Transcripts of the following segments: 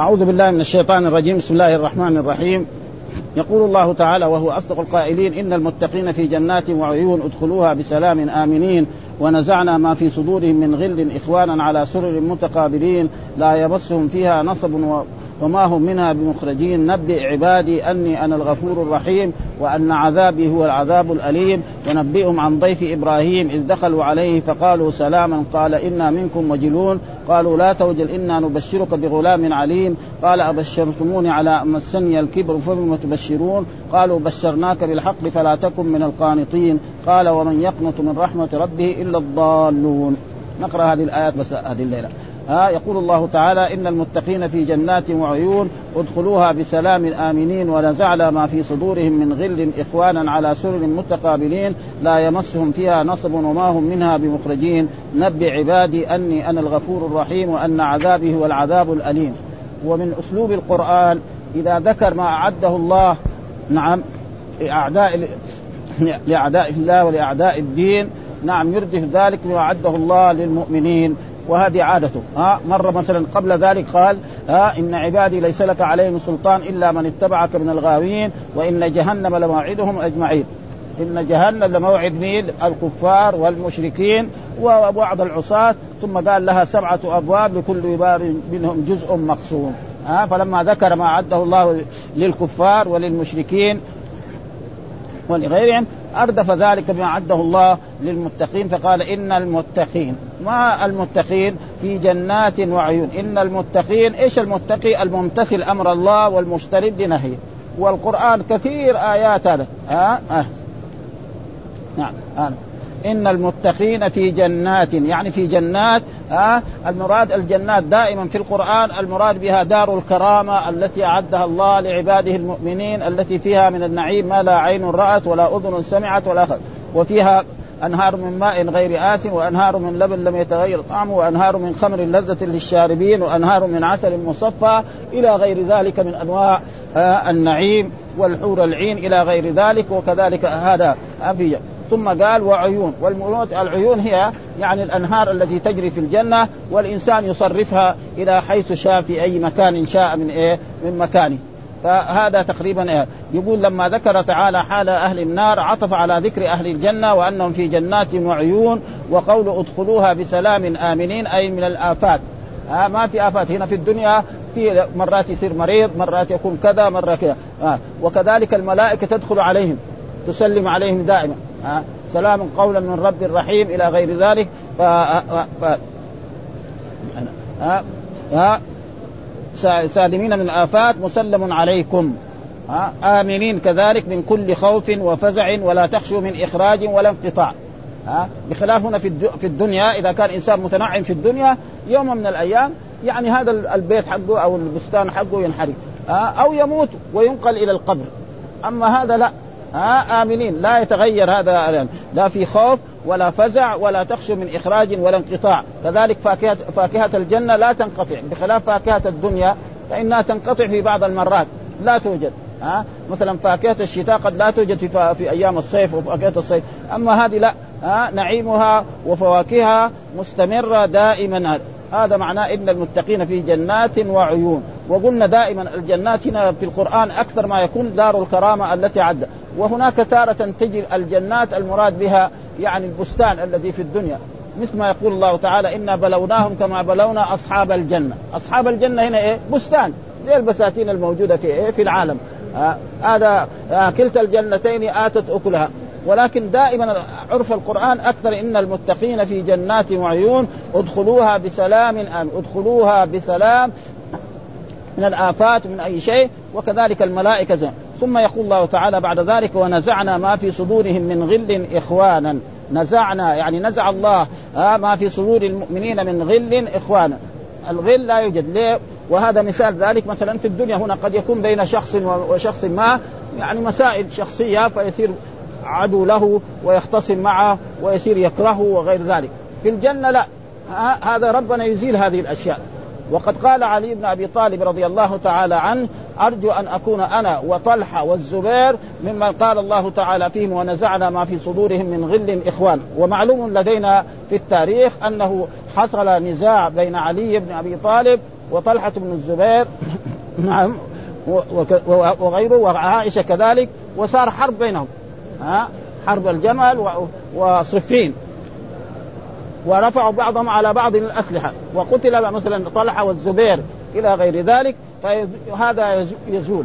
أعوذ بالله من الشيطان الرجيم. بسم الله الرحمن الرحيم. يقول الله تعالى وهو أصدق القائلين إن المتقين في جنات وعيون ادخلوها بسلام آمنين ونزعنا ما في صدورهم من غل إخوانا على سرر متقابلين لا يمسهم فيها نصب وما هم منها بمخرجين. نبئ عبادي أني أنا الغفور الرحيم وأن عذابي هو العذاب الأليم. ونبئهم عن ضيف إبراهيم إذ دخلوا عليه فقالوا سلاما. قال إنا منكم وجلون قالوا لا توجل إنا نبشرك بغلام عليم. قال أبشرتموني على أن مسني الكبر فبم تبشرون؟ قالوا بشرناك بالحق فلا تكن من القانطين. قال ومن يقنط من رحمة ربه إلا الضالون. نقرأ هذه الآيات بس هذه الليلة. ها يقول الله تعالى إن المتقين في جنات وعيون ادخلوها بسلام آمنين ونزعنا ما في صدورهم من غل إخوانا على سرر متقابلين لا يمسهم فيها نصب وما هم منها بمخرجين. نبئ عبادي أني أنا الغفور الرحيم وأن عذابي هو العذاب الأليم. ومن أسلوب القرآن إذا ذكر ما أعده الله نعم لأعداء لأعداء الله ولأعداء الدين نعم يردف ذلك ما أعده الله للمؤمنين. وهذه عادته. ها مرة مثلا قبل ذلك قال ها إن عبادي ليس لك عليهم سلطان إلا من اتبعك من الغاوين وإن جهنم لموعدهم أجمعين. إن جهنم لموعد مين؟ الكفار والمشركين وبعض العصاة. ثم قال لها سبعة أبواب لكل باب منهم جزء مقسوم. ها فلما ذكر ما أعده الله للكفار وللمشركين ولغيرهم أردف ذلك بما عده الله للمتقين فقال إن المتقين ما المتقين؟ في جنات وعيون. إن المتقين إيش المتقي؟ الممتثل أمر الله والمجتنب لنهيه. والقرآن كثير آيات هذا. ها أه. نعم آه. إن المتقين في جنات يعني في جنات ها المراد الجنات دائما في القرآن المراد بها دار الكرامة التي أعدها الله لعباده المؤمنين التي فيها من النعيم ما لا عين رأت ولا أذن سمعت ولا خلق وفيها أنهار من ماء غير آس وأنهار من لبن لم يتغير طعمه وأنهار من خمر لذة للشاربين وأنهار من عسل مصفى إلى غير ذلك من أنواع النعيم والحور العين إلى غير ذلك وكذلك هذا في ثم قال وعيون. والمرود العيون هي يعني الأنهار التي تجري في الجنة والإنسان يصرفها إلى حيث شاء في أي مكان شاء من إيه؟ من مكانه. فهذا تقريبا إيه؟ يقول لما ذكر تعالى حال أهل النار عطف على ذكر أهل الجنة وأنهم في جنات وعيون وقول ادخلوها بسلام آمنين أي من الآفات. آه ما في آفات. هنا في الدنيا في مرات يصير مريض مرات يكون كذا مرة كذا. آه وكذلك الملائكة تدخل عليهم تسلم عليهم دائما. سلام قولا من رب رحيم إلى غير ذلك. ف, ف... سالمين من الآفات مسلم عليكم. آمنين كذلك من كل خوف وفزع ولا تخشوا من إخراج ولا انقطاع. بخلاف هنا في الدنيا إذا كان إنسان متنعم في الدنيا يوم من الأيام يعني هذا البيت حقه أو البستان حقه ينحرق أو يموت وينقل إلى القبر. أما هذا لا. ها آمنين. لا يتغير هذا لا في خوف ولا فزع ولا تخشى من إخراج ولا انقطاع. كذلك فاكهة, فاكهة الجنة لا تنقطع. بخلاف فاكهة الدنيا فإنها تنقطع في بعض المرات. لا توجد. ها مثلا فاكهة الشتاء قد لا توجد في, في أيام الصيف وفاكهة الصيف. أما هذه لا. ها نعيمها وفواكهها مستمرة دائما. هذا معناه إن المتقين في جنات وعيون. وقلنا دائما الجنات هنا في القرآن أكثر ما يكون دار الكرامة التي عد. وهناك تارة تجي الجنات المراد بها يعني البستان الذي في الدنيا مثل ما يقول الله تعالى إنا بلوناهم كما بلونا أصحاب الجنة، أصحاب الجنة هنا إيه؟ بستان زي البساتين الموجودة في إيه؟ في العالم. آه هذا آه كلتا الجنتين آتت أكلها ولكن دائما عرف القرآن أكثر إن المتقين في جنات وعيون ادخلوها بسلام آمن ادخلوها بسلام من الآفات من أي شيء وكذلك الملائكة زي. ثم يقول الله تعالى بعد ذلك ونزعنا ما في صدورهم من غل إخوانا. نزعنا يعني نزع الله آه ما في صدور المؤمنين من غل إخوانا. الغل لا يوجد. ليه؟ وهذا مثال ذلك مثلا في الدنيا. هنا قد يكون بين شخص وشخص ما يعني مسائل شخصية فيصير عدو له ويختصم معه ويصير يكرهه وغير ذلك. في الجنة لا. هذا ربنا يزيل هذه الأشياء. وقد قال علي بن أبي طالب رضي الله تعالى عنه أرجو أن أكون أنا وطلحة والزبير ممن قال الله تعالى فيهم ونزعنا ما في صدورهم من غل إخوان. ومعلوم لدينا في التاريخ أنه حصل نزاع بين علي بن أبي طالب وطلحة بن الزبير. نعم. وغيره وعائشة كذلك. وصار حرب بينهم. ها؟ حرب الجمل وصفين. ورفعوا بعضهم على بعض الأسلحة. وقتل مثلا طلحة والزبير إلى غير ذلك. فهذا يزول.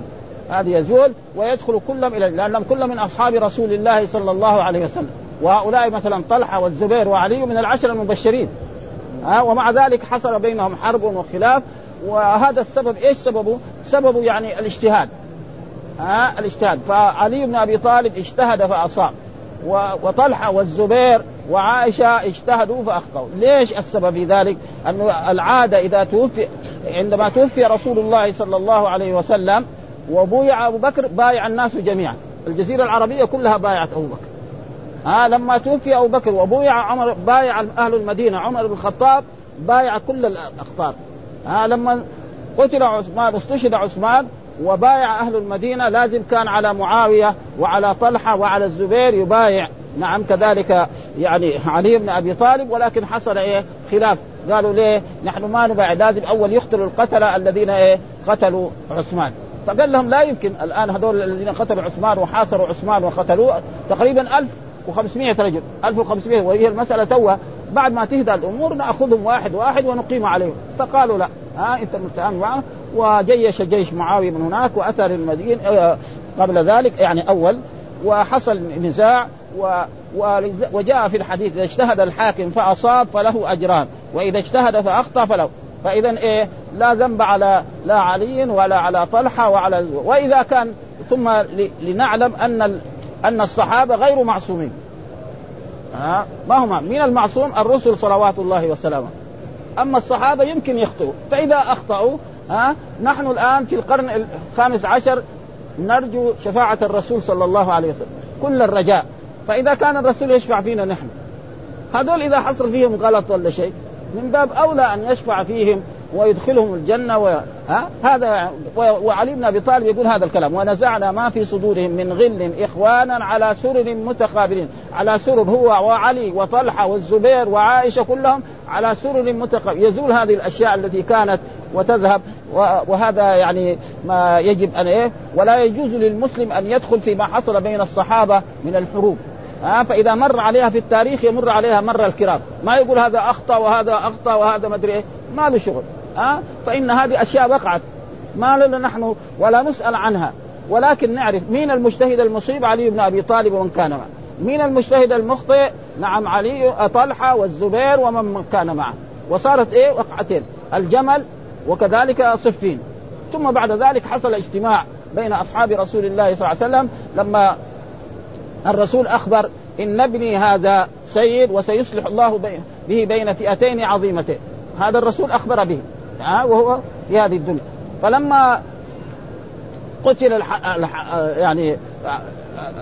هذا يزول ويدخل كلهم إلى لانهم كلهم من أصحاب رسول الله صلى الله عليه وسلم. وهؤلاء مثلا طلحة والزبير وعلي من العشر المبشرين. ها ومع ذلك حصل بينهم حرب وخلاف. وهذا السبب إيش سببه؟ سببه يعني الاجتهاد. ها الاجتهاد. فعلي بن أبي طالب اجتهد فأصاب. وطلحة والزبير وعائشة اجتهدوا فأخطأوا، ليش السبب في ذلك؟ أنه العادة إذا توفي عندما توفي رسول الله صلى الله عليه وسلم وبويع أبو بكر بايع الناس جميعا، الجزيرة العربية كلها بايعت أبو بكر. ها لما توفي أبو بكر وبويع عمر بايع أهل المدينة عمر بن الخطاب بايع كل الأقطار. ها لما قتل عثمان واستشهد عثمان وبايع أهل المدينة لازم كان على معاوية وعلى طلحة وعلى الزبير يبايع نعم كذلك يعني علي بن أبي طالب ولكن حصل إيه؟ خلاف. قالوا ليه؟ نحن ما نبايع لازم أول يقتلوا القتلة الذين إيه؟ قتلوا عثمان. فقال لهم لا يمكن. الآن هذول الذين قتلوا عثمان وحاصروا عثمان وقتلوه تقريبا 1500 رجل. 1500 وهي المسألة توه بعد ما تهدى الأمور نأخذهم واحد واحد ونقيم عليهم. فقالوا لا. ها أنت متهم معه. وجيش جيش معاوية من هناك واتى للمدينه آه، قبل ذلك يعني أول وحصل نزاع و وجاء في الحديث إذا اجتهد الحاكم فأصاب فله أجران وإذا اجتهد فأخطأ فله. فاذا إيه؟ لا ذنب على لا علي ولا على طلحة وعلى وإذا كان ثم لنعلم أن أن الصحابة غير معصومين. ها؟ ما هم من المعصوم الرسل صلوات الله وسلامه. أما الصحابة يمكن يخطئوا فإذا أخطأوا ها؟ نحن الآن في القرن الخامس عشر نرجو شفاعة الرسول صلى الله عليه وسلم كل الرجاء. فإذا كان الرسول يشفع فينا نحن. هذول إذا حصل فيهم غلط ولا شيء من باب أولى أن يشفع فيهم ويدخلهم الجنة و... ها؟ هذا وعلي بن أبي طالب يقول هذا الكلام ونزعنا ما في صدورهم من غل إخوانا على سرر متقابلين. على سرر هو وعلي وطلحة والزبير وعائشة كلهم على سرر متقابلين. يزول هذه الأشياء التي كانت وتذهب. وهذا يعني ما يجب أن إيه؟ ولا يجوز للمسلم أن يدخل فيما حصل بين الصحابة من الحروب. ها؟ فإذا مر عليها في التاريخ يمر عليها مر الكرام. ما يقول هذا أخطأ وهذا أخطأ وهذا ما أدري إيه. ما له شغل. ها؟ فإن هذه أشياء وقعت. ما لنا نحن ولا نسأل عنها. ولكن نعرف مين المجتهد المصيب؟ علي بن أبي طالب ومن كان معه. مين المجتهد المخطئ؟ نعم علي طلحة والزبير ومن كان معه. وصارت إيه؟ وقعتين. الجمل وكذلك صفين ثم بعد ذلك حصل اجتماع بين أصحاب رسول الله صلى الله عليه وسلم لما الرسول أخبر إن ابني هذا سيد وسيصلح الله به بين فئتين عظيمتين. هذا الرسول أخبر به. وهو في هذه الدنيا. فلما قتل الح... الح... يعني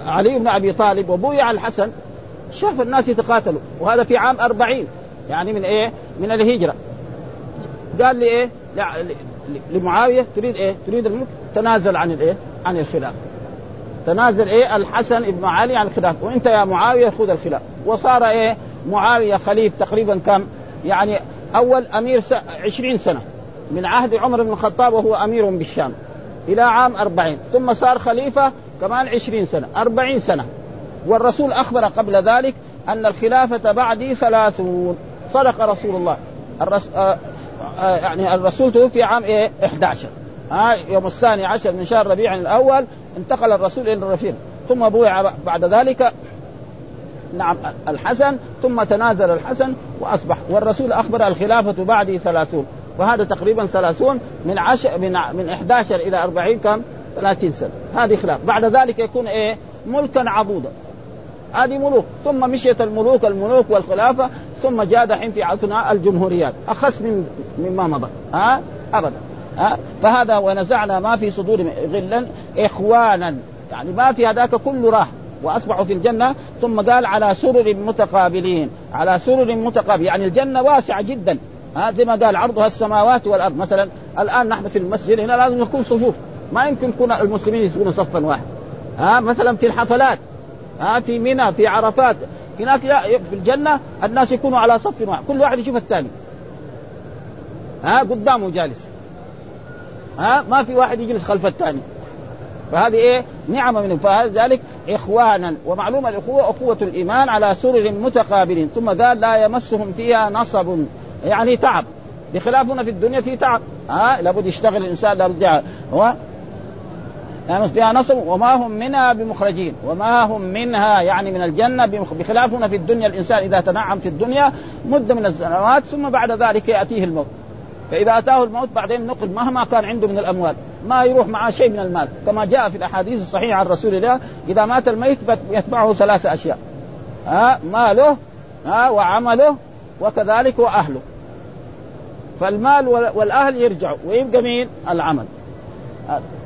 علي بن أبي طالب وبويع الحسن شاف الناس يتقاتلوا وهذا في عام أربعين يعني من إيه؟ من الهجرة. قال لي إيه؟ لمعاوية تريد إيه؟ تريد الملك؟ تنازل عن الإيه؟ عن الخلافه تنازل إيه؟ الحسن ابن علي عن الخلافه وأنت يا معاوية خذ الخلافه وصار إيه؟ معاوية خليفه تقريبا كم؟ يعني أول أمير س... عشرين سنة. من عهد عمر بن الخطاب وهو أمير بالشام. إلى عام أربعين. ثم صار خليفة كمان عشرين سنة. أربعين سنة. والرسول أخبر قبل ذلك أن الخلافة بعدي ثلاثون. صدق رسول الله. الرس... آه آه يعني الرسول توفي عام إيه؟ 11 ها يوم الثاني عشر من شهر ربيع الأول انتقل الرسول إلى الرفيق. ثم بويع بعد ذلك نعم الحسن ثم تنازل الحسن وأصبح. والرسول أخبر الخلافة بعد ثلاثون. وهذا تقريبا ثلاثون من عشر من من 11 إلى 40 كم؟ 30 سنة. هذه خلاف. بعد ذلك يكون إيه؟ ملكا عضودا هذه ملوك. ثم مشيت الملوك الملوك والخلافة ثم جاء دحين في عصرنا الجمهوريات. أخس من مما مضى. ها؟ أبدا. ها؟ فهذا ونزعنا ما في صدور غلا إخوانا. يعني ما في هذاك كله راح. وأصبحوا في الجنة. ثم قال على سرر متقابلين. على سرر متقابل يعني الجنة واسعة جدا. ها؟ زي ما قال عرضها السماوات والأرض. مثلا الآن نحن في المسجد هنا لازم نكون صفوف. ما يمكن يكون المسلمين يكونوا صفا واحد. ها؟ مثلا في الحفلات. ها؟ في منى في عرفات. هناك في الجنة الناس يكونوا على صف واحد. كل واحد يشوف الثاني. ها قدامه جالس. ها ما في واحد يجلس خلف الثاني. فهذه إيه؟ نعمة من فذلك إخوانا. ومعلومة الإخوة أخوة الإيمان على سرر متقابلين. ثم قال لا يمسهم فيها نصب. يعني تعب. بخلاف هنا في الدنيا في تعب. ها لابد يشتغل الإنسان لابد يعني فيها نصب وما هم منها بمخرجين وما هم منها يعني من الجنة بخلاف هنا في الدنيا الإنسان إذا تنعم في الدنيا مدة من السنوات ثم بعد ذلك يأتيه الموت. فإذا أتاه الموت بعدين نقل مهما كان عنده من الأموال ما يروح معه شيء من المال. كما جاء في الأحاديث الصحيحة عن رسول الله إذا مات الميت يتبعه ثلاثة أشياء. ها ماله ها وعمله وكذلك وأهله. فالمال والأهل يرجعوا ويبقى مين؟ العمل.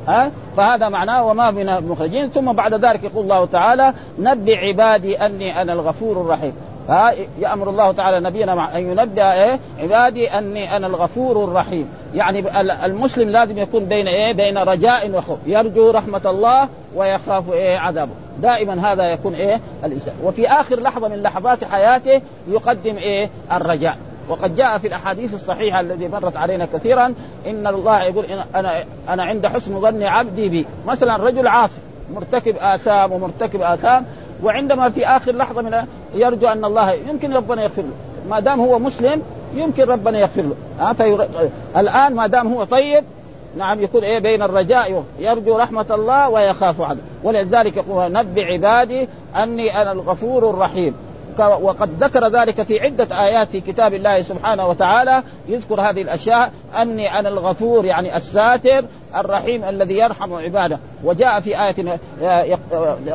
ها؟ فهذا معناه وما من المخرجين ثم بعد ذلك يقول الله تعالى نبي عبادي أني أنا الغفور الرحيم. ها؟ يأمر الله تعالى نبينا أن ينبئ إيه؟ عبادي أني أنا الغفور الرحيم. يعني المسلم لازم يكون بين إيه؟ بين رجاء وخوف. يرجو رحمة الله ويخاف إيه؟ عذابه. دائما هذا يكون إيه؟ الإنسان. وفي آخر لحظة من لحظات حياته يقدم إيه؟ الرجاء. وقد جاء في الأحاديث الصحيحة التي مرت علينا كثيرا إن الله يقول أنا أنا عند حسن ظن عبدي بي. مثلا رجل عاصي مرتكب آثام ومرتكب آثام وعندما في آخر لحظة من يرجو أن الله يمكن ربنا يغفر له. ما دام هو مسلم يمكن ربنا يغفر له. ها فير... الآن ما دام هو طيب نعم يكون إيه بين الرجاء يرجو رحمة الله ويخاف عنه. ولذلك يقول نبي عبادي أني أنا الغفور الرحيم. وقد ذكر ذلك في عدة آيات في كتاب الله سبحانه وتعالى. يذكر هذه الأشياء. أني أنا الغفور يعني الساتر الرحيم الذي يرحم عباده. وجاء في آية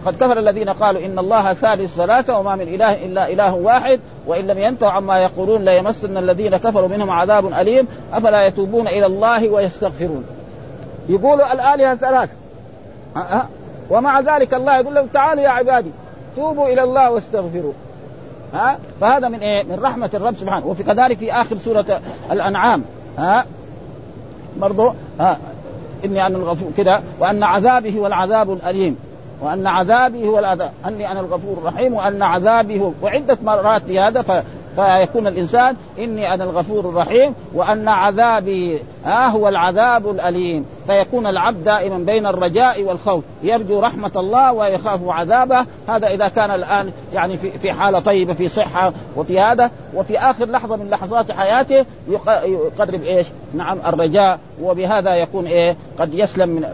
قد كفر الذين قالوا إن الله ثالث ثلاثة وما من إله إلا إله واحد وإن لم ينتهوا عما يقولون ليمسن الذين كفروا منهم عذاب أليم. أفلا يتوبون إلى الله ويستغفرون. يقولوا الآلهة ثلاثة ومع ذلك الله يقول لهم تعالوا يا عبادي توبوا إلى الله واستغفروا ها؟ فهذا من إيه؟ من رحمة الرب سبحانه. وفي كذلك في آخر سورة الأنعام ها؟ برضو ها؟ إني أنا الغفور كذا وأن عذابي هو العذاب الأليم. وأن عذابي هو العذاب أني أنا الغفور الرحيم وأن عذابي هو وعدة مرات في هذا فيكون الإنسان إني أنا الغفور الرحيم وأن عذابي ها هو العذاب الأليم. فيكون العبد دائما بين الرجاء والخوف. يرجو رحمة الله ويخاف عذابه. هذا إذا كان الآن يعني في في حالة طيبة في صحة وفي هذا. وفي آخر لحظة من لحظات حياته يقرب إيش؟ نعم الرجاء. وبهذا يكون إيه؟ قد يسلم من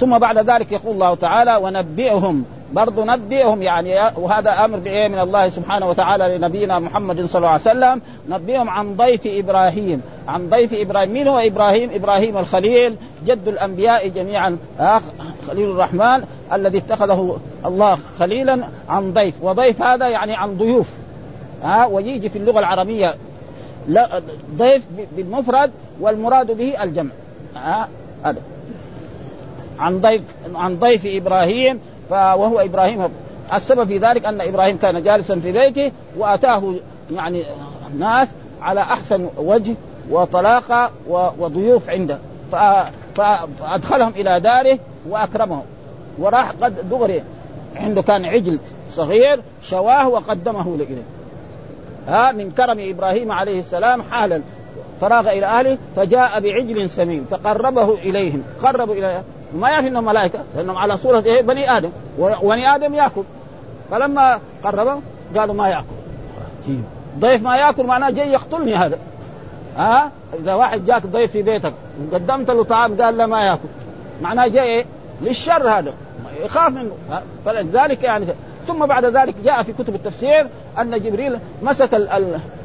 ثم بعد ذلك يقول الله تعالى ونبئهم برضو نبئهم يعني وهذا أمر بإيه؟ من الله سبحانه وتعالى لنبينا محمد صلى الله عليه وسلم. نبئهم عن ضيف إبراهيم. عن ضيف إبراهيم. من هو إبراهيم؟ إبراهيم الخليل جد الأنبياء جميعا. خليل الرحمن الذي اتخذه الله خليلا عن ضيف. وضيف هذا يعني عن ضيوف. ها؟ ويجي في اللغة العربية. لا ضيف بالمفرد والمراد به الجمع. ها؟ هذا. عن ضيف عن ضيف إبراهيم وهو إبراهيم. السبب في ذلك أن إبراهيم كان جالسا في بيته وأتاه يعني ناس على أحسن وجه وطلاقه وضيوف عنده. فأدخلهم إلى داره وأكرمهم. وراح قد دغري. عنده كان عجل صغير شواه وقدمه اليه ها من كرم إبراهيم عليه السلام حالا. فراغ إلى أهله فجاء بعجل سمين فقربه إليهم. قربوا إلى ما يعرف إنهم ملائكة لأنهم على صورة إيه؟ بني آدم. وبني آدم يأكل. فلما قربه قالوا ما يأكل. ضيف ما يأكل معناه جاي يقتلني هذا. ها؟ أه؟ إذا واحد جاك ضيف في بيتك وقدمت له طعام قال لا ما يأكل. معناه جاي إيه؟ للشر هذا. يخاف منه. فلذلك يعني ثم بعد ذلك جاء في كتب التفسير أن جبريل مسك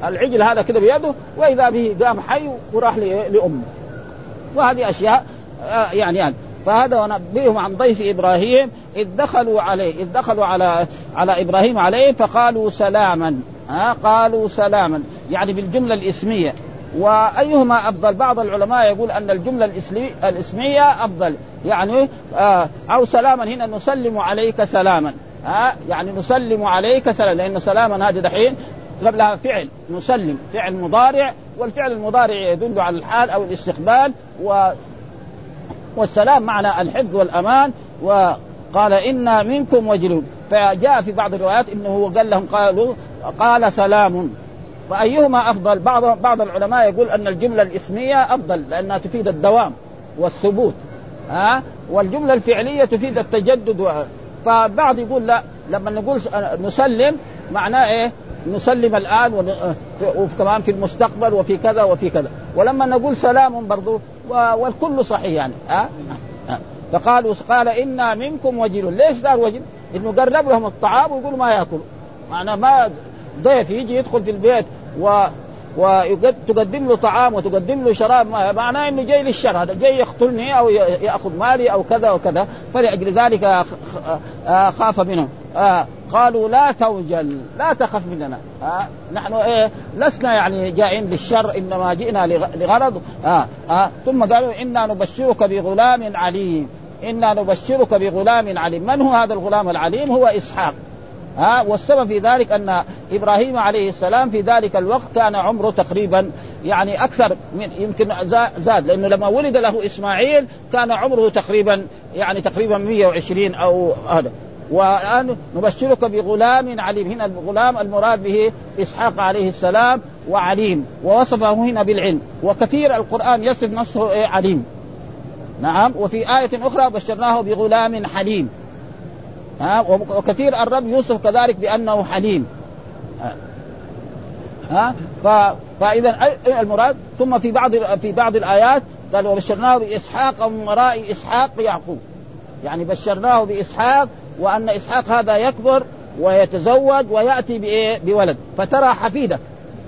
العجل هذا كده بيده وإذا به قام حي وراح لأمه. وهذه أشياء آه، يعني يعني فهذا ونبئهم عن ضيف إبراهيم إذ دخلوا عليه إذ دخلوا على على إبراهيم عليه فقالوا سلاما ها قالوا سلاما يعني بالجملة الإسمية. وأيهما أفضل؟ بعض العلماء يقول أن الجملة الإسمية أفضل. يعني آه أو سلاما هنا نسلم عليك سلاما ها يعني نسلم عليك سلاما لأن سلاما هذه دحين قبلها فعل نسلم فعل مضارع والفعل المضارع يدل على الحال أو الاستقبال و والسلام معنى الحفظ والأمان وقال أنا منكم وجلون فجاء في بعض الروايات إنه قال لهم قالوا قال سلام. فأيهما أفضل؟ بعض بعض العلماء يقول أن الجملة الإسمية أفضل لأنها تفيد الدوام والثبوت. ها؟ والجملة الفعلية تفيد التجدد. و... فبعض يقول لا لما نقول نسلم معناه إيه؟ نسلم الآن وكمان في المستقبل وفي كذا وفي كذا. ولما نقول سلام برضو والكل صحيح يعني. ها؟ أه؟ فقالوا قال إنا منكم وجلون ليش صار وجل؟ إنه قرب لهم الطعام ويقولوا ما يأكلوا. معناه ما ضيف يجي يدخل في البيت و وتقدم له طعام وتقدم له شراب. معناه إنه جاي للشر. هذا جاي يقتلني أو يأخذ مالي أو كذا وكذا. فلأجل ذلك خاف منهم. آه قالوا لا توجل لا تخف مننا. آه نحن إيه لسنا يعني جائين للشر إنما جئنا لغرض. آه آه ثم قالوا إنا نبشرك بغلام عليم إنا نبشرك بغلام عليم. من هو هذا الغلام العليم؟ هو إسحاق. ها والسبب في ذلك أن إبراهيم عليه السلام في ذلك الوقت كان عمره تقريبا يعني أكثر من يمكن زاد لأنه لما ولد له إسماعيل كان عمره تقريبا يعني تقريبا 120 أو هذا. والان نبشرك بغلام عليم. هنا الغلام المراد به إسحاق عليه السلام وعليم. ووصفه هنا بالعلم. وكثير القرآن يصف نفسه عليم. نعم. وفي آية أخرى بشرناه بغلام حليم. ها؟ وكثير الرب يوصف كذلك بأنه حليم. ها؟ فإذا المراد؟ ثم في بعض في بعض الآيات قال وبشرناه بإسحاق ومن وراء إسحاق يعقوب. يعني بشرناه بإسحاق وأن إسحاق هذا يكبر ويتزوج ويأتي بإيه؟ بولد. فترى حفيدك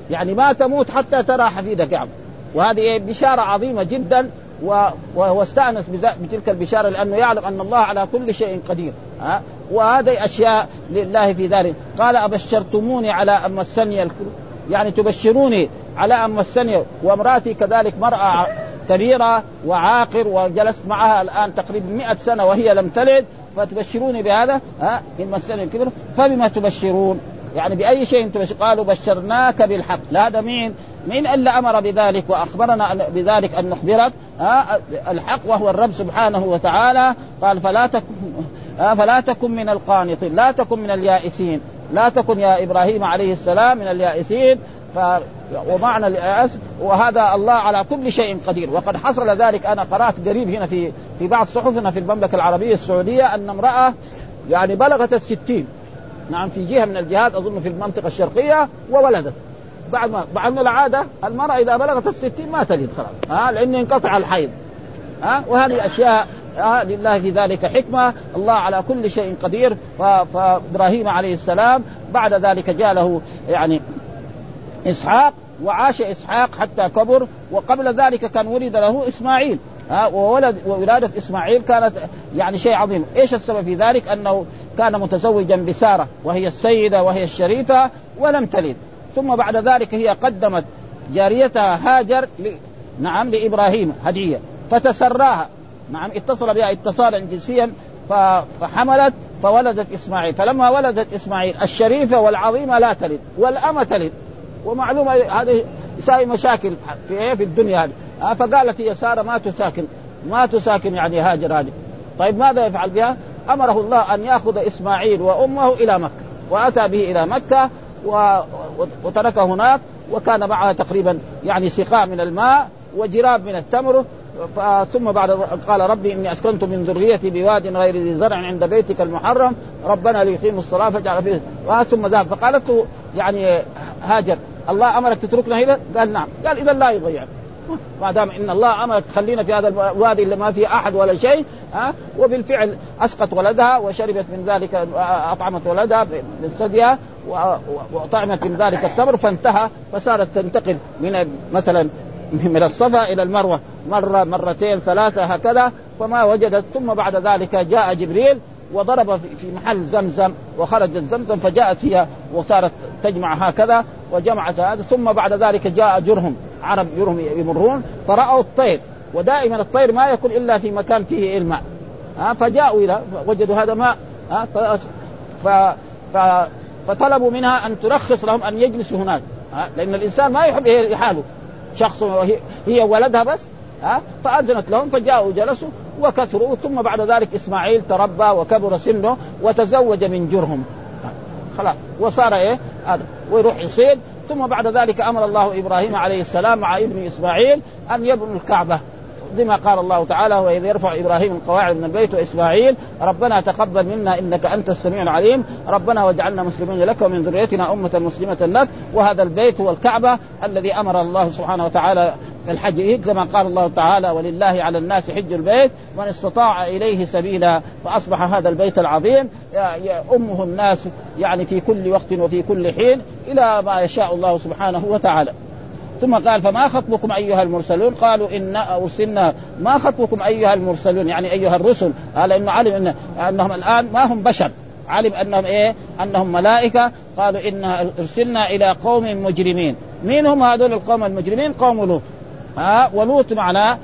يعني ما تموت حتى ترى حفيدك يعقوب وهذه إيه؟ بشارة عظيمة جدا. واستأنس بتلك البشارة لأنه يعلم أن الله على كل شيء قدير. ها؟ وهذه أشياء لله في ذلك. قال أبشرتموني على أن مسني يعني تبشروني على أن مسني. وامرأتي كذلك مرأة كبيرة وعاقر وجلست معها الآن تقريبا 100 سنة وهي لم تلد. فتبشروني بهذا ها من مسني الكبر فبما تبشرون؟ يعني بأي شيء تبشر قالوا بشرناك بالحق. لا هذا مين؟ مين اللي أمر بذلك وأخبرنا بذلك أن نخبرك؟ ها الحق وهو الرب سبحانه وتعالى. قال فلا تكن فلا تكن من القانطين لا تكن من اليائسين. لا تكن يا إبراهيم عليه السلام من اليائسين. ومعنى الياس وهذا الله على كل شيء قدير. وقد حصل ذلك. أنا قرأت قريب هنا في في بعض صحفنا في المملكة العربية السعودية أن امرأة يعني بلغت الستين. نعم في جهة من الجهات أظن في المنطقة الشرقية وولدت. بعد ما بعد العادة المرأة إذا بلغت الستين ما تلد خلاص. ها لأنه انقطع الحيض. ها وهذه أشياء آه لله في ذلك حكمة. الله على كل شيء قدير. فإبراهيم عليه السلام بعد ذلك جاء له يعني إسحاق وعاش إسحاق حتى كبر وقبل ذلك كان ولد له إسماعيل. ها وولد وولادة إسماعيل كانت يعني شيء عظيم، إيش السبب في ذلك؟ أنه كان متزوجا بسارة وهي السيدة وهي الشريفة ولم تلد، ثم بعد ذلك هي قدمت جاريتها هاجر ل... نعم لإبراهيم هدية. فتسراها. نعم اتصل بها اتصالا جنسيا فحملت فولدت إسماعيل. فلما ولدت إسماعيل الشريفة والعظيمة لا تلد والأمة تلد. ومعلومة هذه يساوي مشاكل في إيه؟ في الدنيا هذه. آه فقالت هي سارة ما تساكن ما تساكن يعني هاجر هذه. طيب ماذا يفعل بها؟ أمره الله أن يأخذ إسماعيل وأمه إلى مكة وأتى به إلى مكة وتركه هناك وكان معها تقريبا يعني سقاء من الماء وجراب من التمر. ثم بعد قال ربي إني أسكنت من ذريتي بواد غير ذي زرع عند بيتك المحرم ربنا ليقيموا الصلاة فاجعل فيه. ثم ذهب. فقالت يعني هاجر. الله أمرك تتركنا هنا؟ قال نعم. قال إذا لا يضيع ما دام إن الله أمرك تخلينا في هذا الوادي اللي ما فيه أحد ولا شيء ها؟ وبالفعل أسقط ولدها وشربت من ذلك أطعمت ولدها من ثديها وطعمت من ذلك التمر فانتهى. فصارت تنتقل من مثلا من الصفا إلى المروة. مرة مرتين ثلاثة هكذا. فما وجدت. ثم بعد ذلك جاء جبريل وضرب في محل زمزم وخرجت زمزم فجاءت هي وصارت تجمع هكذا وجمعت هذا ثم بعد ذلك جاء جرهم عرب جرهم يمرون فرأوا الطير. ودائما الطير ما يكون إلا في مكان فيه إلماء. ها فجاءوا إلى وجدوا هذا ماء. ها ف... ف... فطلبوا منها أن ترخص لهم أن يجلسوا هناك. لأن الإنسان ما يحب لحاله شخص هي ولدها بس ها؟ فأذنت لهم فجاءوا جلسوا وكثروا ثم بعد ذلك إسماعيل تربى وكبر سنه وتزوج من جرهم. خلاص. وصار إيه؟ هذا. ويروح يصيد. ثم بعد ذلك أمر الله إبراهيم عليه السلام مع ابن إسماعيل أن يبنوا الكعبة. بما قال الله تعالى وإذ يرفع إبراهيم القواعد من البيت واسماعيل ربنا تقبل منا إنك أنت السميع العليم. ربنا واجعلنا مسلمين لك ومن ذريتنا أمة مسلمة لك. وهذا البيت هو الكعبة الذي أمر الله سبحانه وتعالى الحج كما قال الله تعالى ولله على الناس حج البيت من استطاع إليه سبيلا فأصبح هذا البيت العظيم. أمه الناس يعني في كل وقت وفي كل حين إلى ما يشاء الله سبحانه وتعالى. ثم قال فما خطبكم أيها المرسلون؟ قالوا ان أرسلنا. ما خطبكم أيها المرسلون؟ يعني أيها الرسل. قال إنه علم إن أنهم الآن ما هم بشر. علم أنهم إيه؟ أنهم ملائكة. قالوا ان أرسلنا إلى قوم مجرمين. مين هم هذول القوم المجرمين؟ قوم لوط. ها ولوط معناه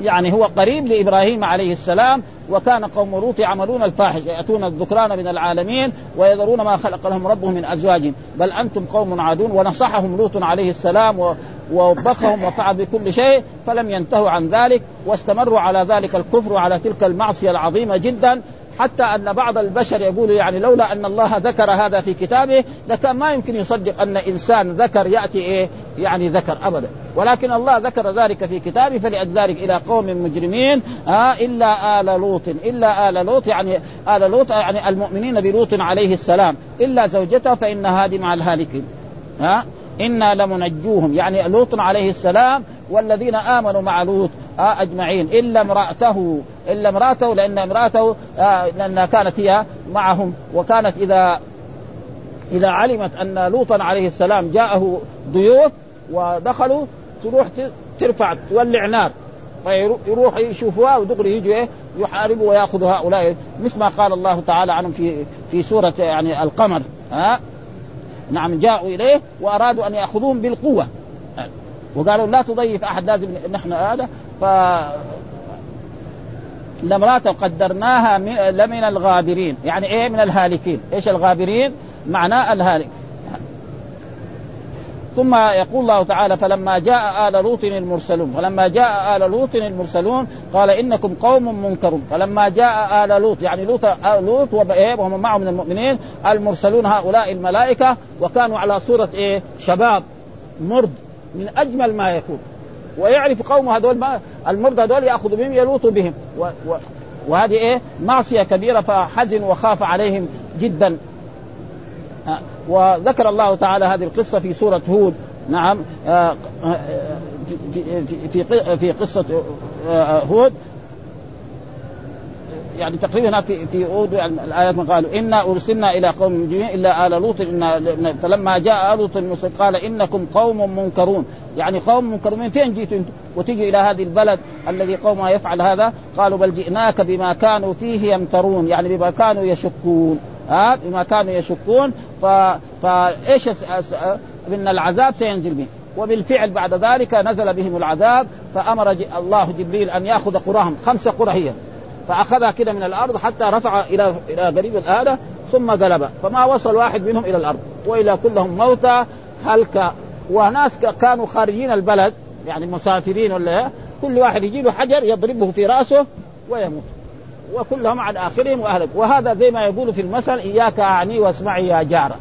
يعني هو قريب لإبراهيم عليه السلام وكان قوم لوط يعملون الفاحش يأتون الذكران من العالمين ويذرون ما خلق لهم ربهم من أزواج. بل أنتم قوم عادون ونصحهم لوط عليه السلام ووبخهم وفعل بكل شيء فلم ينتهوا عن ذلك واستمروا على ذلك الكفر وعلى تلك المعصية العظيمة جدا. حتى أن بعض البشر يقول يعني لولا أن الله ذكر هذا في كتابه لكان ما يمكن يصدق أن إنسان ذكر يأتي إيه؟ يعني ذكر أبدا. ولكن الله ذكر ذلك في كتابه فلذلك إلى قوم مجرمين آه إلا آل لوط إلا آل لوط يعني آل لوط يعني المؤمنين بلوط عليه السلام. إلا زوجته فإن هذه مع الهالكين. ها آه إنا لمنجوهم. يعني لوط عليه السلام والذين آمنوا مع لوط آه أجمعين. إلا امرأته إلا امرأته لأن امرأته آه لانها كانت هي معهم. وكانت إذا إذا علمت أن لوطا عليه السلام جاءه ضيوف ودخلوا تروح ترفع تولع نار. فيروح يشوفوها ودغري يجوا إيه يحاربوا ويأخذوا هؤلاء. مثل ما قال الله تعالى عنهم في في سورة يعني القمر. ها نعم جاءوا إليه وأرادوا أن يأخذوهم بالقوة. وقالوا لا تضيف أحد لازم نحن هذا. ف لامرأة قدرناها من لمن الغابرين. يعني إيه من الهالكين؟ إيش الغابرين؟ معناه الهالك. ثم يقول الله تعالى فلما جاء آل لوط المرسلون فلما جاء آل لوط المرسلون قال إنكم قوم منكرون. فلما جاء آل لوط يعني لوط لوط وهم معه من المؤمنين المرسلون هؤلاء الملائكة وكانوا على صورة إيه؟ شباب مرد من أجمل ما يكون. ويعرف قوم هذول ما المرد هذول يأخذ بهم يلوط بهم. و و وهذه إيه؟ معصية كبيرة فحزن وخاف عليهم جدا. وذكر الله تعالى هذه القصة في سورة هود. نعم. آه، آه، في في في قصة آه، هود. يعني تقريبا في في يعني الآيات ما قالوا إنا أرسلنا إلى قوم مجرمين إلا آل لوط إن فلما جاء لوط قال إنكم قوم منكرون. يعني قوم منكرون فين جيتوا أنتم؟ وتجوا إلى هذه البلد الذي قومها يفعل هذا؟ قالوا بل جئناك بما كانوا فيه يمترون يعني بما كانوا يشكون. ها؟ بما كانوا يشكون. ف... فايش إن العذاب سينزل بهم وبالفعل بعد ذلك نزل بهم العذاب فأمر الله جبريل أن يأخذ قرأهم. خمس قرى هي. فأخذها كده من الأرض حتى رفع إلى إلى قريب الآلة ثم قلب فما وصل واحد منهم إلى الأرض وإلى كلهم موتى. هلك وناس كانوا خارجين البلد يعني مسافرين ولا كل واحد يجي له حجر يضربه في رأسه ويموت. وكلهم عن آخرهم وأهلك. وهذا زي ما يقول في المثل إياك أعني واسمعي يا جارة.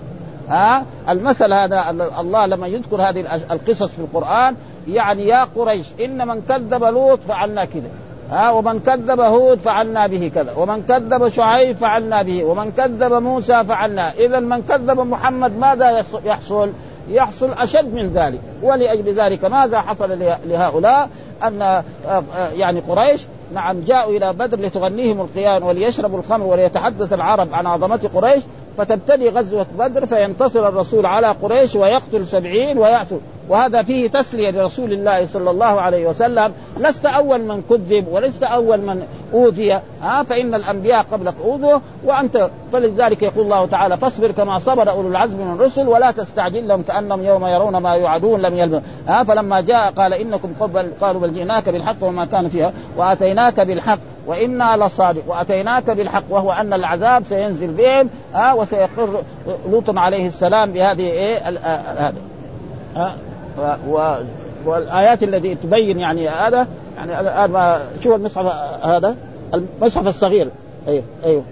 ها؟ المثل هذا الله لما يذكر هذه القصص في القرآن يعني يا قريش إن من كذب لوط فعلنا كذا ها ومن كذب هود فعلنا به كذا ومن كذب شعيب فعلنا به ومن كذب موسى فعلنا. اذا من كذب محمد ماذا يحصل يحصل؟ أشد من ذلك. ولأجل ذلك ماذا حصل لهؤلاء؟ أن آه، آه، يعني قريش نعم جاءوا إلى بدر لتغنيهم القيان وليشربوا الخمر وليتحدث العرب عن عظمة قريش. فتبتدي غزوة بدر فينتصر الرسول على قريش ويقتل سبعين ويأسر وهذا فيه تسلية لرسول الله صلى الله عليه وسلم. لست أول من كذب ولست أول من أوذي. ها فإن الأنبياء قبلك أوذوا وأنت فلذلك يقول الله تعالى فاصبر كما صبر أولو العزم من الرسل ولا تستعجل لهم كأنهم يوم يرون ما يوعدون لم يلبثوا ها فلما جاء قال إنكم قبل قالوا بل جئناك بالحق وما كان فيها وآتيناك بالحق. وإنا لصادق. وأتيناك بالحق وهو أن العذاب سينزل بهم ها وسيقر لوط عليه السلام بهذه إيه هذا ها والآيات التي تبين يعني هذا يعني الان شوف المصحف هذا؟ المصحف الصغير. أيوه أيوه.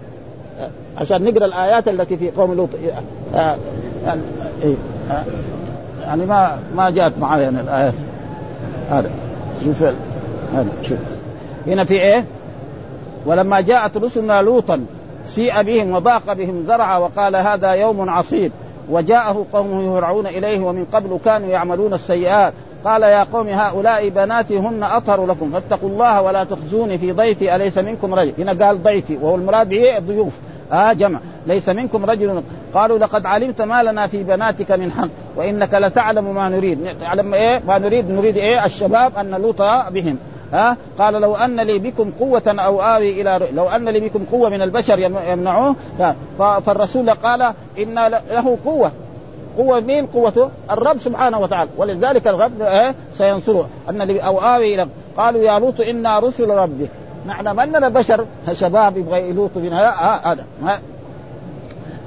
عشان نقرأ الآيات التي في قوم لوط. أيوه. يعني ما ما جاءت معي يعني الآيات. هذا شوف هذا شوف. هنا في إيه؟ ولما جاءت رسلنا لوطا سيء بهم وضاق بهم ذرعا وقال هذا يوم عصيب. وجاءه قومه يهرعون إليه ومن قبل كانوا يعملون السيئات. قال يا قوم هؤلاء بناتي هن أطهر لكم فاتقوا الله ولا تخزوني في ضيفي أليس منكم رجل؟ هنا قال ضيفي وهو المراد به الضيوف. آه جمع ليس منكم رجل. قالوا لقد علمت ما لنا في بناتك من حق وإنك لتعلم ما نريد. نعلم إيه؟ ما نريد نريد إيه؟ الشباب أن نلوط بهم. ها؟ قال لو أن لي بكم قوة أو آوي إلى لو أن لي بكم قوة من البشر يمنعوه فالرسول قال إن له قوة. قوة مين؟ قوته؟ الرب سبحانه وتعالى. ولذلك الرب إيه؟ سينصره. أن أو آوي إلى قالوا يا لوط إنا رسل ربك. نحن أننا بشر شباب يبغى يلوطوا بنا هذا.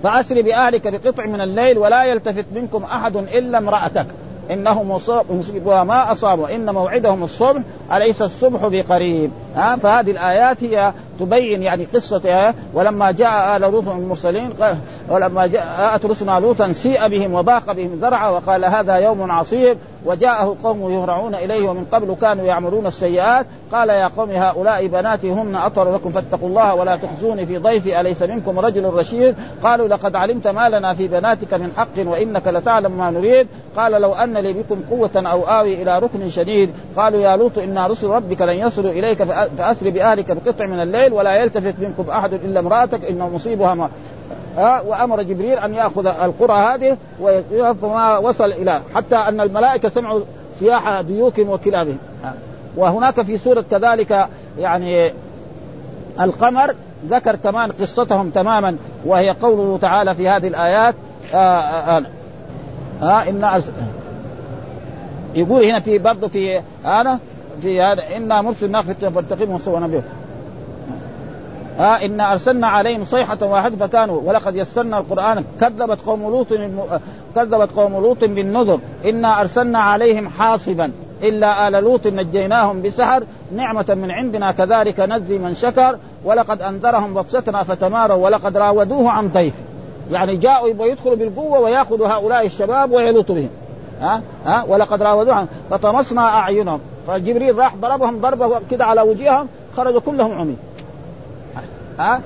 فأسر بأهلك بقطع من الليل ولا يلتفت منكم أحد إلا امرأتك. انه مصيبها ما اصابه ان موعدهم الصبح أليس الصبح بقريب؟ ها؟ فهذه الآيات هي تبين يعني قصة ولما جاء آل لوط المرسلين ولما جاءت رسلنا لوطا سيء بهم وباق بهم ذرعا وقال هذا يوم عصيب وجاءه قوم يهرعون إليه ومن قبل كانوا يعملون السيئات. قال يا قوم هؤلاء بناتي هن أطهر لكم فاتقوا الله ولا تخزوني في ضيفي أليس منكم رجل رشيد؟ قالوا لقد علمت ما لنا في بناتك من حق وإنك لتعلم ما نريد. قال لو أن لي بكم قوة أو آوي إلى ركن شديد. قالوا يا لوط أنا رسل ربك لن يصلوا إليك فأسر بأهلك بقطع من الليل ولا يلتفت منكم أحد إلا امرأتك إنه مصيبها ما ها وأمر جبريل أن يأخذ القرى هذه وما وصل إلى حتى أن الملائكة سمعوا صياح ديوكهم وكلابهم وهناك في سورة كذلك يعني القمر ذكر كمان قصتهم تماما وهي قوله تعالى في هذه الآيات آآ آآ آآ إن يقول هنا في برضه في هذا في هذا إنا مرسل ناقة فارتقبهم سوى نبيه ها إنا أرسلنا عليهم صيحة واحدة فكانوا ولقد يسرنا القرآن كذبت قوم لوط كذبت قوم لوط بالنذر إنا أرسلنا عليهم حاصبا إلا آل لوط نجيناهم بسحر نعمة من عندنا كذلك نجزي من شكر ولقد أنذرهم بطشتنا فتماروا ولقد راودوه عن ضيف يعني جاءوا يبغوا يدخلوا بالقوة ويأخذوا هؤلاء الشباب ويلوطوا بهم ها ها ولقد راودوه عن فطمسنا أعينهم فجبريل راح ضربهم ضربة كده على وجيههم خرجوا كلهم عمي. ها؟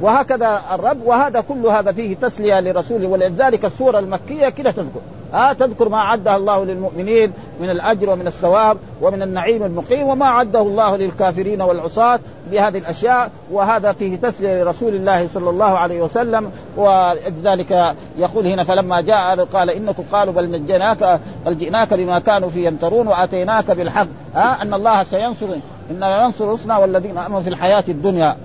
وهكذا الرب وهذا كل هذا فيه تسلية لرسوله ولذلك السورة المكية كده تذكر. ها؟ تذكر ما عده الله للمؤمنين من الأجر ومن الثواب ومن النعيم المقيم وما عده الله للكافرين والعصاة بهذه الأشياء وهذا فيه تسلية لرسول الله صلى الله عليه وسلم. ولذلك يقول هنا فلما جاء قال انكم قالوا بل نجيناك بل جئناك بما كانوا فيه يمترون وأتيناك بالحق. ها؟ أن الله سينصر اننا ننصر رسلنا والذين آمنوا في الحياة الدنيا.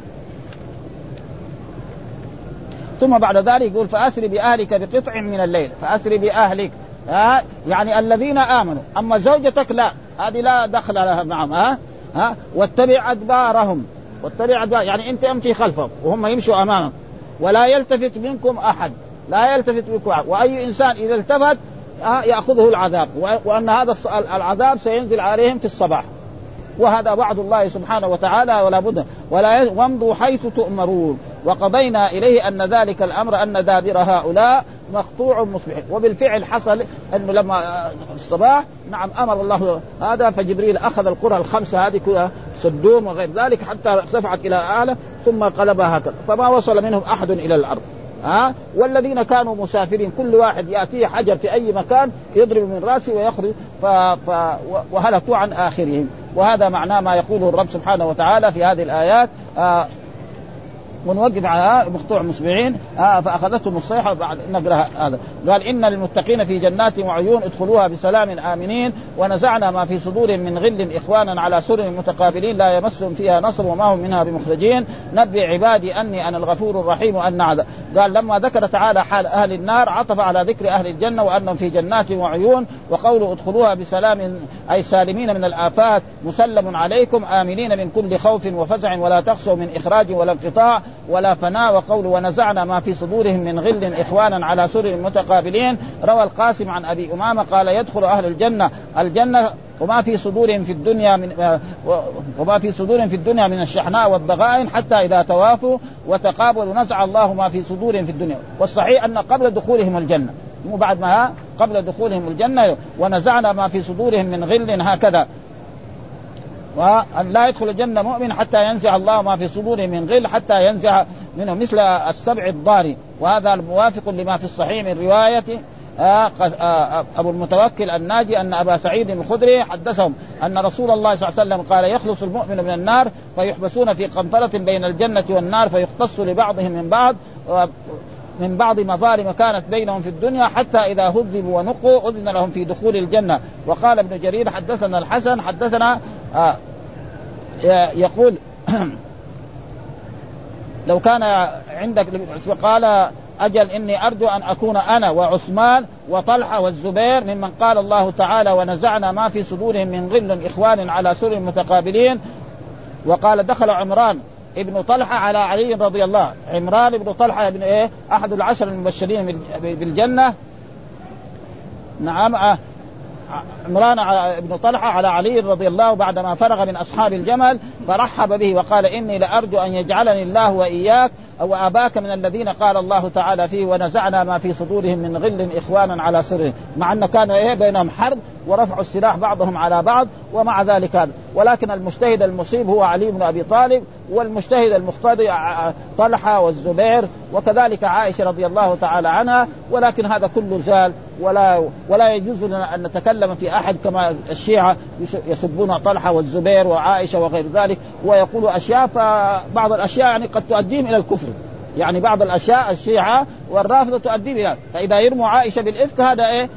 ثم بعد ذلك يقول فأسر بأهلك بقطع من الليل فأسر بأهلك. ها؟ يعني الذين آمنوا. أما زوجتك لا هذه لا دخل لها معهم ها؟ ها؟ واتبع أدبارهم. واتبع أدبار يعني أنت أمشي خلفهم وهم يمشوا أمامك. ولا يلتفت منكم أحد. لا يلتفت منكم أحد. وأي إنسان إذا التفت يأخذه العذاب. وأن هذا العذاب سينزل عليهم في الصباح. وهذا وعد الله سبحانه وتعالى ولا بد ولا وامضوا حيث تؤمرون. وقضينا إليه أن ذلك الأمر أن دابر هؤلاء مقطوع مصبحين وبالفعل حصل أنه لما الصباح نعم أمر الله هذا فجبريل أخذ القرى الخمسة هذه كلها سدوم وغير ذلك حتى ارتفعت إلى أعلى ثم قلبها هكذا. فما وصل منهم أحد إلى الأرض. ها؟ والذين كانوا مسافرين كل واحد يأتيه حجر في أي مكان يضرب من رأسه ويخرج ف... ف... وهلكوا عن آخرهم. وهذا معناه ما يقوله الرب سبحانه وتعالى في هذه الآيات. آه ونوقف على مقطوع مصبعين. آه فأخذتهم الصيحة بعد نقرا هذا. قال إن للمتقين في جنات وعيون ادخلوها بسلام آمنين. ونزعنا ما في صدورهم من غل إخوانا على سر متقابلين لا يمسهم فيها نصر وما هم منها بمخرجين. نبئ عبادي أني أنا الغفور الرحيم وأن عذاب قال لما ذكر تعالى حال أهل النار عطف على ذكر أهل الجنة وأنهم في جنات وعيون. وقوله ادخلوها بسلام أي سالمين من الآفات مسلم عليكم آمنين من كل خوف وفزع ولا تخشوا من إخراج ولا انقطاع. ولا فناء وقول ونزعنا ما في صدورهم من غل إخوانا على سرر متقابلين. روى القاسم عن أبي أمامة قال يدخل أهل الجنة. الجنة وما في صدورهم في الدنيا من وما في صدورهم في الدنيا من الشحناء والضغائن حتى إذا توافوا وتقابلوا نزع الله ما في صدورهم في الدنيا. والصحيح أن قبل دخولهم الجنة مو بعد ما قبل دخولهم الجنة ونزعنا ما في صدورهم من غل هكذا. وأن لا يدخل الجنة مؤمن حتى ينزع الله ما في صدوره من غل حتى ينزع منه مثل السبع الضاري وهذا موافق لما في الصحيح من رواية آه، آه، أبو المتوكل الناجي أن أبا سعيد الخدري حدثهم أن رسول الله صلى الله عليه وسلم قال يخلص المؤمن من النار فيحبسون في قنطرة بين الجنة والنار فيختص لبعضهم من بعض من بعض مظالم كانت بينهم في الدنيا حتى إذا هذبوا ونقوا أذن لهم في دخول الجنة. وقال ابن جرير حدثنا الحسن حدثنا آه. يقول لو كان عندك قال أجل إني أرجو أن أكون أنا وعثمان وطلحة والزبير ممن قال الله تعالى ونزعنا ما في صدورهم من غل إخوان على سر متقابلين. وقال دخل عمران ابن طلحة على علي رضي الله عمران ابن طلحة ابن إيه؟ أحد العشر المبشرين بالجنة. نعم آه، عمران بن طلحة على علي رضي الله بعدما فرغ من أصحاب الجمل فرحب به وقال إني لأرجو أن يجعلني الله وإياك أو آباك من الذين قال الله تعالى فيه ونزعنا ما في صدورهم من غل إخوانا على سر مع أن كان إيه بينهم حرب ورفعوا السلاح بعضهم على بعض ومع ذلك. هذا ولكن المجتهد المصيب هو علي بن أبي طالب والمجتهد المختار طلحة والزبير وكذلك عائشة رضي الله تعالى عنها. ولكن هذا كله زال. ولا ولا يجوز لنا أن نتكلم في أحد كما الشيعة يسبون طلحة والزبير وعائشة وغير ذلك. ويقولوا أشياء فبعض الأشياء يعني قد تؤديهم إلى الكفر. يعني بعض الأشياء الشيعة والرافضة تؤدي إلى فإذا يرموا عائشة بالإفك هذا إيه؟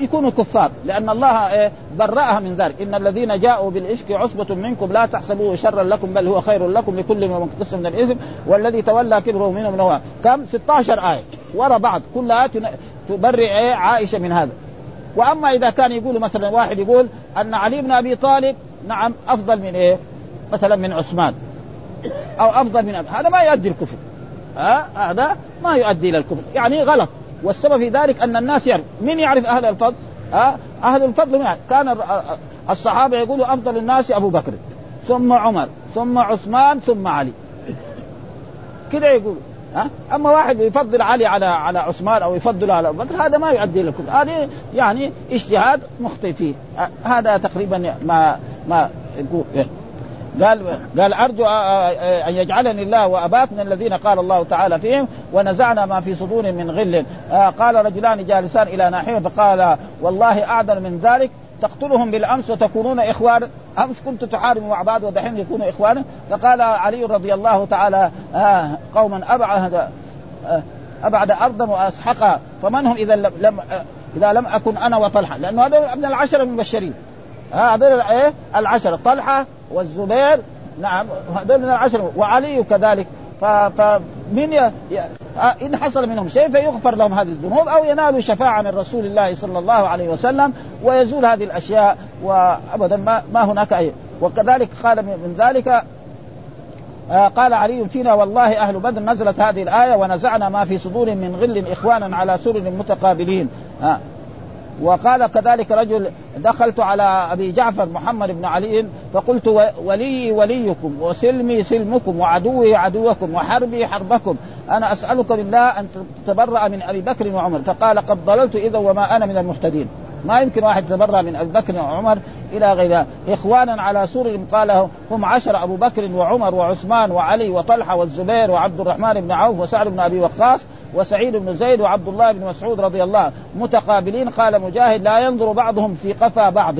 يكونوا كفار. لأن الله إيه؟ برأها من ذلك. إن الذين جاءوا بالإفك عصبة منكم لا تحسبوه شرا لكم بل هو خير لكم لكل من اقتص من الإثم والذي تولى كبره منهم هو كم؟ 16 آية. ورا بعض. كلها تبرئ إيه؟ عائشة من هذا. وأما إذا كان يقول مثلا واحد يقول أن علي بن أبي طالب نعم أفضل من إيه؟ مثلا من عثمان. أو أفضل من أبي. هذا ما يؤدي الكفر. ها؟ هذا ما يؤدي إلى الكفر. يعني غلط. والسبب في ذلك أن الناس يعرف. من يعرف أهل الفضل؟ ها؟ أهل الفضل من كان الصحابة يقولوا أفضل الناس أبو بكر ثم عمر ثم عثمان ثم علي. كده يقولوا. ها؟ أما واحد يفضل علي على على عثمان أو يفضل على أبو بكر هذا ما يؤدي لكم هذه يعني اجتهاد مخطئ فيه. هذا تقريبا ما ما يقول قال قال أرجو أن يجعلني الله واباك من الذين قال الله تعالى فيهم ونزعنا ما في صدور من غل. قال رجلان جالسان إلى ناحية فقال والله أعدل من ذلك. تقتلهم بالأمس وتكونون اخوانا أمس كنت تحاربوا مع بعض ودحين يكونوا اخوانا فقال علي رضي الله تعالى آه قوما أبعد آه أبعد أرضا واسحقها فمن هم إذا لم آه إذا لم أكن أنا وطلحة؟ لأنه هذا من العشرة المبشرين. هذول إيه؟ العشره طلحة والزبير نعم هذول من العشره وعلي كذلك. فمن ي... إن حصل منهم شيء فيغفر لهم هذه الذنوب أو ينالوا شفاعة من رسول الله صلى الله عليه وسلم ويزول هذه الأشياء وابدا ما, ما هناك أي. وكذلك قال من ذلك آه قال علي فينا والله أهل بدر نزلت هذه الآية ونزعنا ما في صدور من غل إخوانا على سرر متقابلين. آه وقال كذلك رجل دخلت على أبي جعفر محمد بن علي فقلت ولي وليكم وسلمي سلمكم وعدوي عدوكم وحربي حربكم. أنا أسألك بالله أن تتبرأ من أبي بكر وعمر. فقال قد ضللت إذا وما أنا من المهتدين. ما يمكن واحد يتبرأ من أبي بكر وعمر إلى غيرها إخوانا على سور قال هم عشر أبو بكر وعمر وعثمان وعلي وطلحة والزبير وعبد الرحمن بن عوف وسعد بن أبي وقاص وسعيد بن زيد وعبد الله بن مسعود رضي الله متقابلين. قال مجاهد لا ينظر بعضهم في قفا بعض.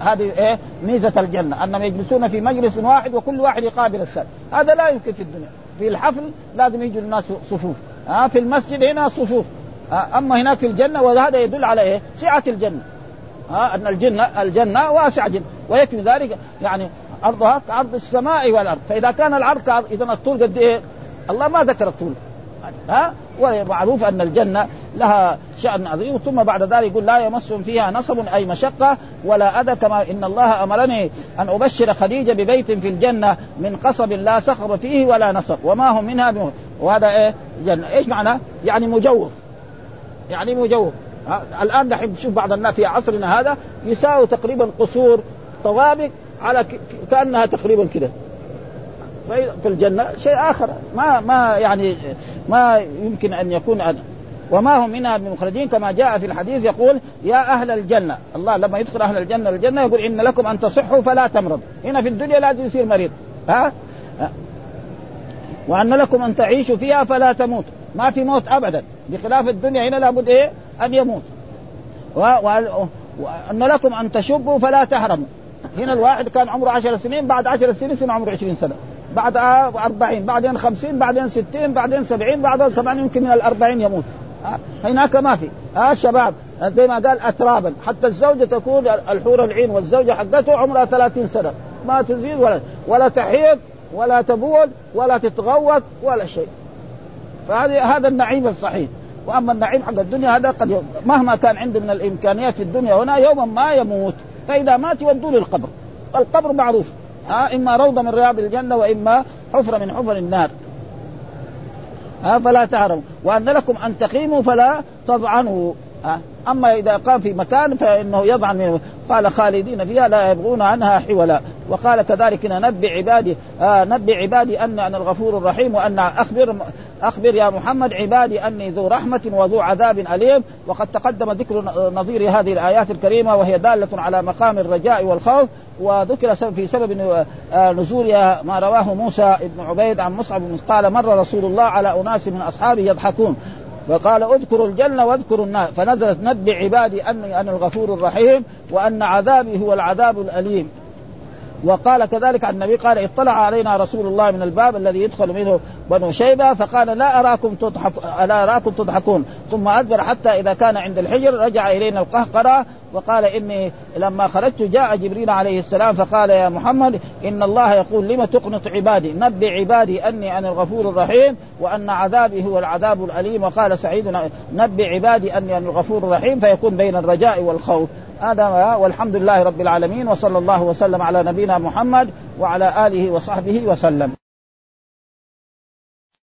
هذه إيه؟ ميزة الجنة أنهم يجلسون في مجلس واحد وكل واحد يقابل الثاني هذا لا يمكن في الدنيا. في الحفل لازم يجوا الناس صفوف. ها في المسجد هنا صفوف. أما هناك في الجنة وهذا يدل على إيه؟ سعة الجنة. ها أن الجنه الجنة واسعة جدا. ويكفي ذلك يعني عرضها كعرض السماء والأرض. فإذا كان العرض كعرض إذا الطول قد إيه؟ الله ما ذكر الطول. ها؟ ومعروف أن الجنة لها شأن عظيم ثم بعد ذلك يقول لا يمسهم فيها نصب أي مشقة ولا أذى كما إن الله أمرني أن أبشر خديجة ببيت في الجنة من قصب لا صخر فيه ولا نصب. وما هم منها بموت وهذا إيه؟ جنة. إيش معنى؟ يعني مجوف. يعني مجوف. الآن دحين تشوف بعض الناس في عصرنا هذا يساوي تقريبا قصور طوابق على كأنها تقريبا كده. في الجنة شيء آخر. ما ما يعني ما يمكن أن يكون أن وما هم منها بمخرجين. كما جاء في الحديث يقول يا أهل الجنة. الله لما يدخل أهل الجنة الجنة يقول إن لكم أن تصحوا فلا تمرض هنا في الدنيا لازم يصير مريض. ها؟ وأن لكم أن تعيشوا فيها فلا تموت. ما في موت ابدا. بخلاف الدنيا هنا لابد إيه؟ أن يموت. وان لكم أن تشبوا فلا تهرموا. هنا الواحد كان عمره عشر سنين بعد عشر سنين يصير عمره عشرين سنة. بعد أربعين بعدين خمسين بعدين ستين بعدين سبعين بعدين كمان يمكن من الأربعين يموت. هناك ما في. ها الشباب زي ما قال أترابا. حتى الزوجة تكون الحور العين والزوجة حقته عمرها ثلاثين سنة. ما تزيد ولا ولا تحيض ولا تبول ولا تتغوط ولا شيء. فهذه هذا النعيم الصحيح. وأما النعيم حق الدنيا هذا قد مهما كان عنده من الإمكانيات في الدنيا هنا يوما ما يموت. فإذا مات يودوه للقبر القبر معروف. ها إما روضة من رياض الجنة وإما حفرة من حفر النار. ها فلا تهرموا وأن لكم أن تقيموا فلا تضعنوا. أما إذا قام في مكان فإنه يضعن. قال خالدين فيها لا يبغون عنها حولا. وقال كذلك نبئ عبادي آه نبئ عبادي ان أنا الغفور الرحيم وأن أخبر أخبر يا محمد عبادي أني ذو رحمة وذو عذاب أليم. وقد تقدم ذكر نظير هذه الآيات الكريمة وهي دالة على مقام الرجاء والخوف وذكر في سبب آه، نزولها ما رواه موسى بن عبيد عن مصعب قال مر رسول الله على أناس من أصحابه يضحكون فقال اذكروا الجنة واذكروا النار فنزلت نبئ عبادي أني أنا الغفور الرحيم وأن عذابي هو العذاب الأليم. وقال كذلك عن النبي قال اطلع علينا رسول الله من الباب الذي يدخل منه بنو شيبة فقال لا أراكم تضحك لا أراكم تضحكون. ثم أدبر حتى إذا كان عند الحجر رجع إلينا القهقرة وقال إني لما خرجت جاء جبريل عليه السلام فقال يا محمد إن الله يقول لم تقنط عبادي؟ نبئ عبادي أني أنا الغفور الرحيم وأن عذابي هو العذاب الأليم. وقال سعيد نبئ عبادي أني أنا الغفور الرحيم. فيكون بين الرجاء والخوف. هذا والحمد لله رب العالمين وصلى الله وسلم على نبينا محمد وعلى آله وصحبه وسلم.